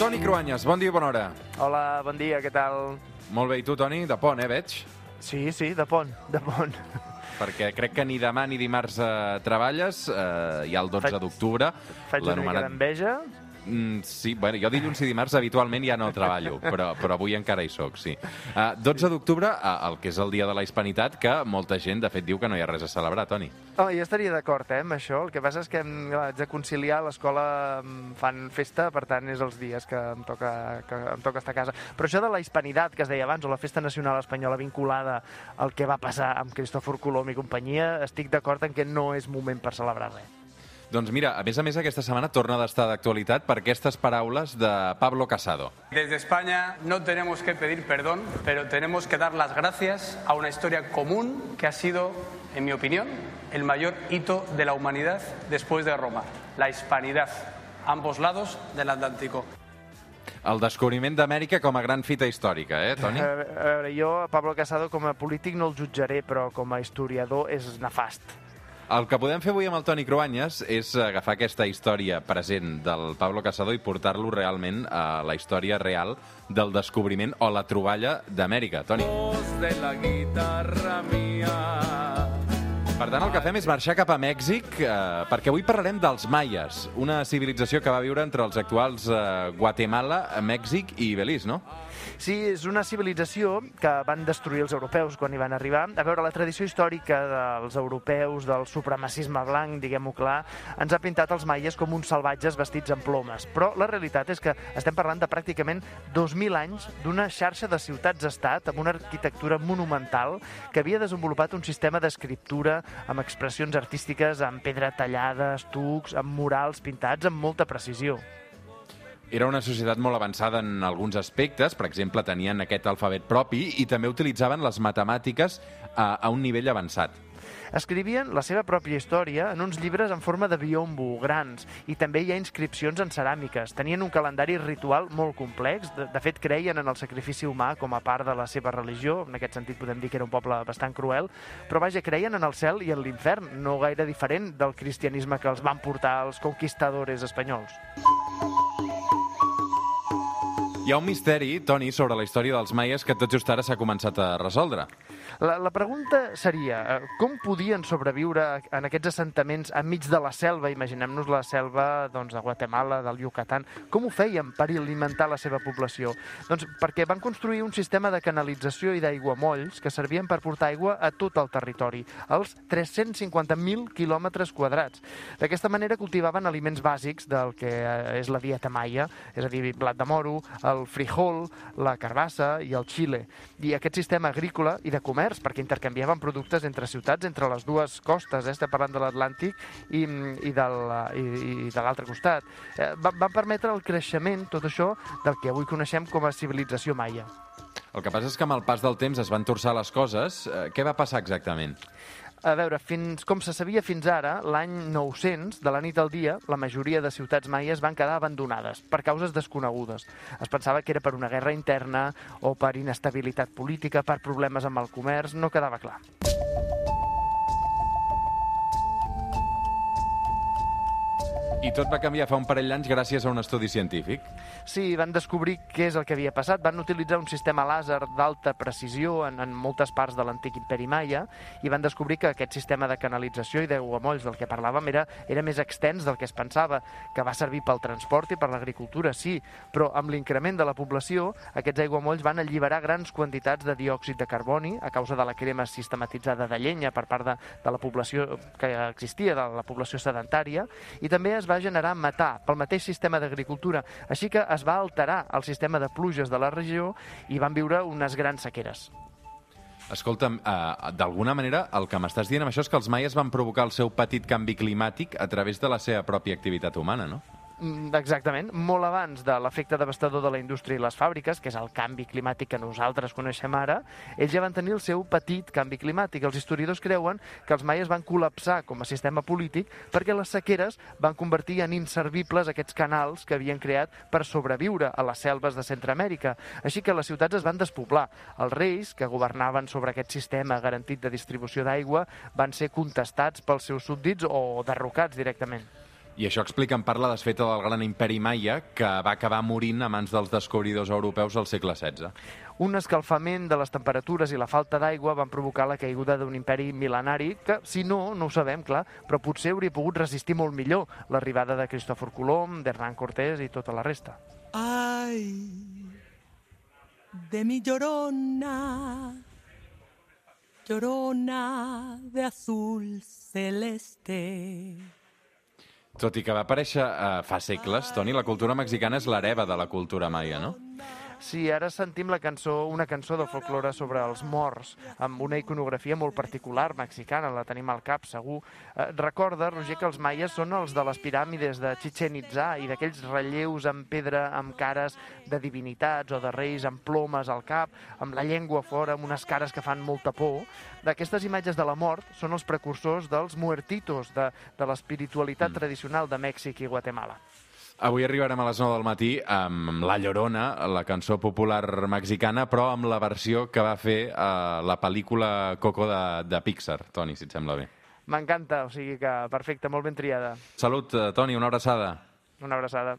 Toni Cruanyes, bon dia i bona hora. Hola, bon dia, què tal? Molt bé, i tu, Toni? De pont, eh, veig? Sí, sí, de pont, de pont. Perquè crec que ni demà ni dimarts eh, treballes, eh, hi ha el 12 Faig- d'octubre. Faig una mica d'enveja. Mm, sí, bueno, jo dilluns i dimarts habitualment ja no treballo, però, però avui encara hi sóc, sí. Uh, 12 d'octubre, uh, el que és el dia de la hispanitat, que molta gent, de fet, diu que no hi ha res a celebrar, Toni. Oh, jo estaria d'acord eh, amb això. El que passa és que em, clar, haig de conciliar, l'escola em fan festa, per tant és els dies que em, toca, que em toca estar a casa. Però això de la hispanitat que es deia abans, o la festa nacional espanyola vinculada al que va passar amb Cristòfor Colom i companyia, estic d'acord en que no és moment per celebrar res. Doncs mira, a més a més, aquesta setmana torna d'estar d'actualitat per aquestes paraules de Pablo Casado. Desde España no tenemos que pedir perdón, pero tenemos que dar las gracias a una historia común que ha sido, en mi opinión, el mayor hito de la humanidad después de Roma, la hispanidad, ambos lados del Atlántico. El descobriment d'Amèrica com a gran fita històrica, eh, Toni? A veure, jo, a Pablo Casado, com a polític no el jutjaré, però com a historiador és nefast. El que podem fer avui amb el Toni Cruanyes és agafar aquesta història present del Pablo Casado i portar-lo realment a la història real del descobriment o la troballa d'Amèrica. Toni. de la guitarra mía. Per tant, el que fem és marxar cap a Mèxic, eh, perquè avui parlarem dels maies, una civilització que va viure entre els actuals eh, Guatemala, Mèxic i Belize, no? Sí, és una civilització que van destruir els europeus quan hi van arribar. A veure, la tradició històrica dels europeus, del supremacisme blanc, diguem-ho clar, ens ha pintat els maies com uns salvatges vestits amb plomes. Però la realitat és que estem parlant de pràcticament 2.000 anys d'una xarxa de ciutats-estat amb una arquitectura monumental que havia desenvolupat un sistema d'escriptura amb expressions artístiques amb pedra tallada, estucs, amb murals pintats amb molta precisió. Era una societat molt avançada en alguns aspectes, per exemple, tenien aquest alfabet propi i també utilitzaven les matemàtiques a, a un nivell avançat. Escrivien la seva pròpia història en uns llibres en forma de biombo, grans, i també hi ha inscripcions en ceràmiques. Tenien un calendari ritual molt complex, de, de fet creien en el sacrifici humà com a part de la seva religió, en aquest sentit podem dir que era un poble bastant cruel, però vaja, creien en el cel i en l'infern, no gaire diferent del cristianisme que els van portar els conquistadores espanyols. Hi ha un misteri, Toni, sobre la història dels maies que tot just ara s'ha començat a resoldre. La, la pregunta seria, eh, com podien sobreviure en aquests assentaments enmig de la selva, imaginem-nos la selva doncs, de Guatemala, del Yucatán, com ho feien per alimentar la seva població? Doncs perquè van construir un sistema de canalització i d'aiguamolls que servien per portar aigua a tot el territori, als 350.000 quilòmetres quadrats. D'aquesta manera cultivaven aliments bàsics del que eh, és la dieta maia, és a dir, blat de moro, el frijol, la carbassa i el xile. I aquest sistema agrícola i de comerç, perquè intercanviaven productes entre ciutats, entre les dues costes, eh? estem parlant de l'Atlàntic i, i, del, i, i de l'altre costat, eh, va, va permetre el creixement, tot això, del que avui coneixem com a civilització maia. El que passa és que amb el pas del temps es van torçar les coses. Eh, què va passar exactament? A veure, fins, com se sabia fins ara, l'any 900, de la nit al dia, la majoria de ciutats maies van quedar abandonades per causes desconegudes. Es pensava que era per una guerra interna o per inestabilitat política, per problemes amb el comerç, no quedava clar. I tot va canviar fa un parell d'anys gràcies a un estudi científic. Sí, van descobrir què és el que havia passat. Van utilitzar un sistema làser d'alta precisió en, en moltes parts de l'antic imperi maia i van descobrir que aquest sistema de canalització i d'aiguamolls del que parlàvem era, era més extens del que es pensava, que va servir pel transport i per l'agricultura, sí, però amb l'increment de la població, aquests aiguamolls van alliberar grans quantitats de diòxid de carboni a causa de la crema sistematitzada de llenya per part de, de la població que existia, de la població sedentària, i també es va generar metà pel mateix sistema d'agricultura, així que es va alterar el sistema de pluges de la regió i van viure unes grans sequeres. Escolta'm, uh, d'alguna manera el que m'estàs dient amb això és que els maies van provocar el seu petit canvi climàtic a través de la seva pròpia activitat humana, no? Mm, Exactament, molt abans de l'efecte devastador de la indústria i les fàbriques, que és el canvi climàtic que nosaltres coneixem ara, ells ja van tenir el seu petit canvi climàtic. Els historiadors creuen que els maies van col·lapsar com a sistema polític perquè les sequeres van convertir en inservibles aquests canals que havien creat per sobreviure a les selves de Centroamèrica. Així que les ciutats es van despoblar. Els reis, que governaven sobre aquest sistema garantit de distribució d'aigua, van ser contestats pels seus súbdits o derrocats directament. I això explica en part la desfeta del gran imperi maia que va acabar morint a mans dels descobridors europeus al segle XVI. Un escalfament de les temperatures i la falta d'aigua van provocar la caiguda d'un imperi mil·lenari que, si no, no ho sabem, clar, però potser hauria pogut resistir molt millor l'arribada de Cristòfor Colom, d'Hernán Cortés i tota la resta. Ay, de mi llorona, llorona de azul celeste. Tot i que va aparèixer eh, fa segles, Toni, la cultura mexicana és l'hereva de la cultura maia, no? Sí, ara sentim la cançó, una cançó de folklore sobre els morts, amb una iconografia molt particular mexicana, la tenim al cap, segur. Eh, recorda, Roger, que els maies són els de les piràmides de Chichen Itza i d'aquells relleus en pedra amb cares de divinitats o de reis amb plomes al cap, amb la llengua fora, amb unes cares que fan molta por. D'aquestes imatges de la mort són els precursors dels muertitos, de, de l'espiritualitat mm. tradicional de Mèxic i Guatemala. Avui arribarem a les 9 del matí amb La Llorona, la cançó popular mexicana, però amb la versió que va fer eh, la pel·lícula Coco de, de Pixar. Toni, si et sembla bé. M'encanta, o sigui que perfecte, molt ben triada. Salut, eh, Toni, una abraçada. Una abraçada.